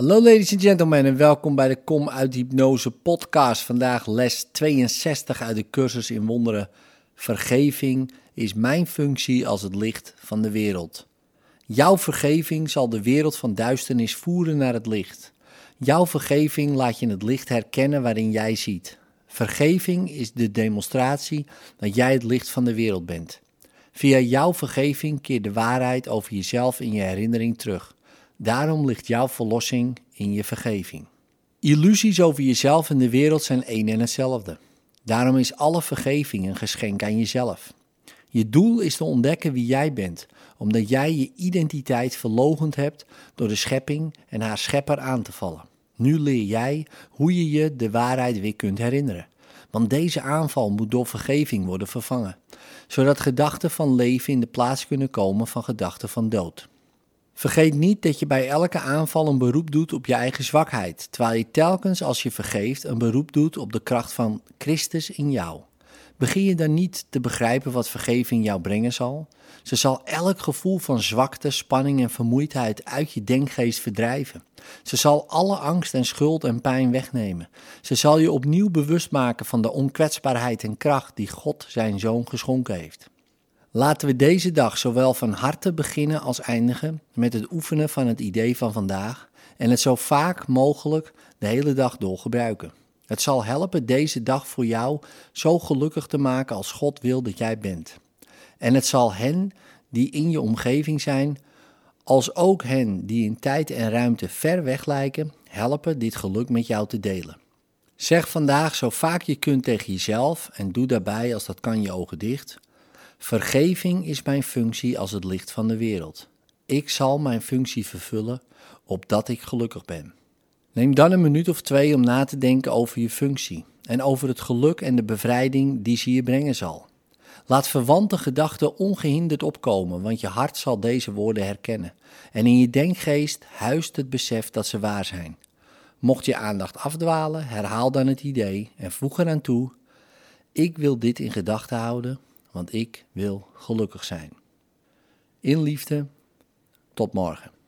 Hallo ladies and gentlemen en welkom bij de Kom uit Hypnose podcast. Vandaag les 62 uit de cursus in wonderen. Vergeving is mijn functie als het licht van de wereld. Jouw vergeving zal de wereld van duisternis voeren naar het licht. Jouw vergeving laat je het licht herkennen waarin jij ziet. Vergeving is de demonstratie dat jij het licht van de wereld bent. Via jouw vergeving keert de waarheid over jezelf in je herinnering terug. Daarom ligt jouw verlossing in je vergeving. Illusies over jezelf en de wereld zijn één en hetzelfde. Daarom is alle vergeving een geschenk aan jezelf. Je doel is te ontdekken wie jij bent, omdat jij je identiteit verlogend hebt door de schepping en haar schepper aan te vallen. Nu leer jij hoe je je de waarheid weer kunt herinneren. Want deze aanval moet door vergeving worden vervangen, zodat gedachten van leven in de plaats kunnen komen van gedachten van dood. Vergeet niet dat je bij elke aanval een beroep doet op je eigen zwakheid, terwijl je telkens als je vergeeft een beroep doet op de kracht van Christus in jou. Begin je dan niet te begrijpen wat vergeving jou brengen zal? Ze zal elk gevoel van zwakte, spanning en vermoeidheid uit je denkgeest verdrijven. Ze zal alle angst en schuld en pijn wegnemen. Ze zal je opnieuw bewust maken van de onkwetsbaarheid en kracht die God zijn zoon geschonken heeft. Laten we deze dag zowel van harte beginnen als eindigen met het oefenen van het idee van vandaag en het zo vaak mogelijk de hele dag door gebruiken. Het zal helpen deze dag voor jou zo gelukkig te maken als God wil dat jij bent. En het zal hen die in je omgeving zijn, als ook hen die in tijd en ruimte ver weg lijken, helpen dit geluk met jou te delen. Zeg vandaag zo vaak je kunt tegen jezelf en doe daarbij, als dat kan, je ogen dicht. Vergeving is mijn functie als het licht van de wereld. Ik zal mijn functie vervullen opdat ik gelukkig ben. Neem dan een minuut of twee om na te denken over je functie en over het geluk en de bevrijding die ze je brengen zal. Laat verwante gedachten ongehinderd opkomen, want je hart zal deze woorden herkennen. En in je denkgeest huist het besef dat ze waar zijn. Mocht je aandacht afdwalen, herhaal dan het idee en voeg eraan toe: Ik wil dit in gedachten houden, want ik wil gelukkig zijn. In liefde, tot morgen.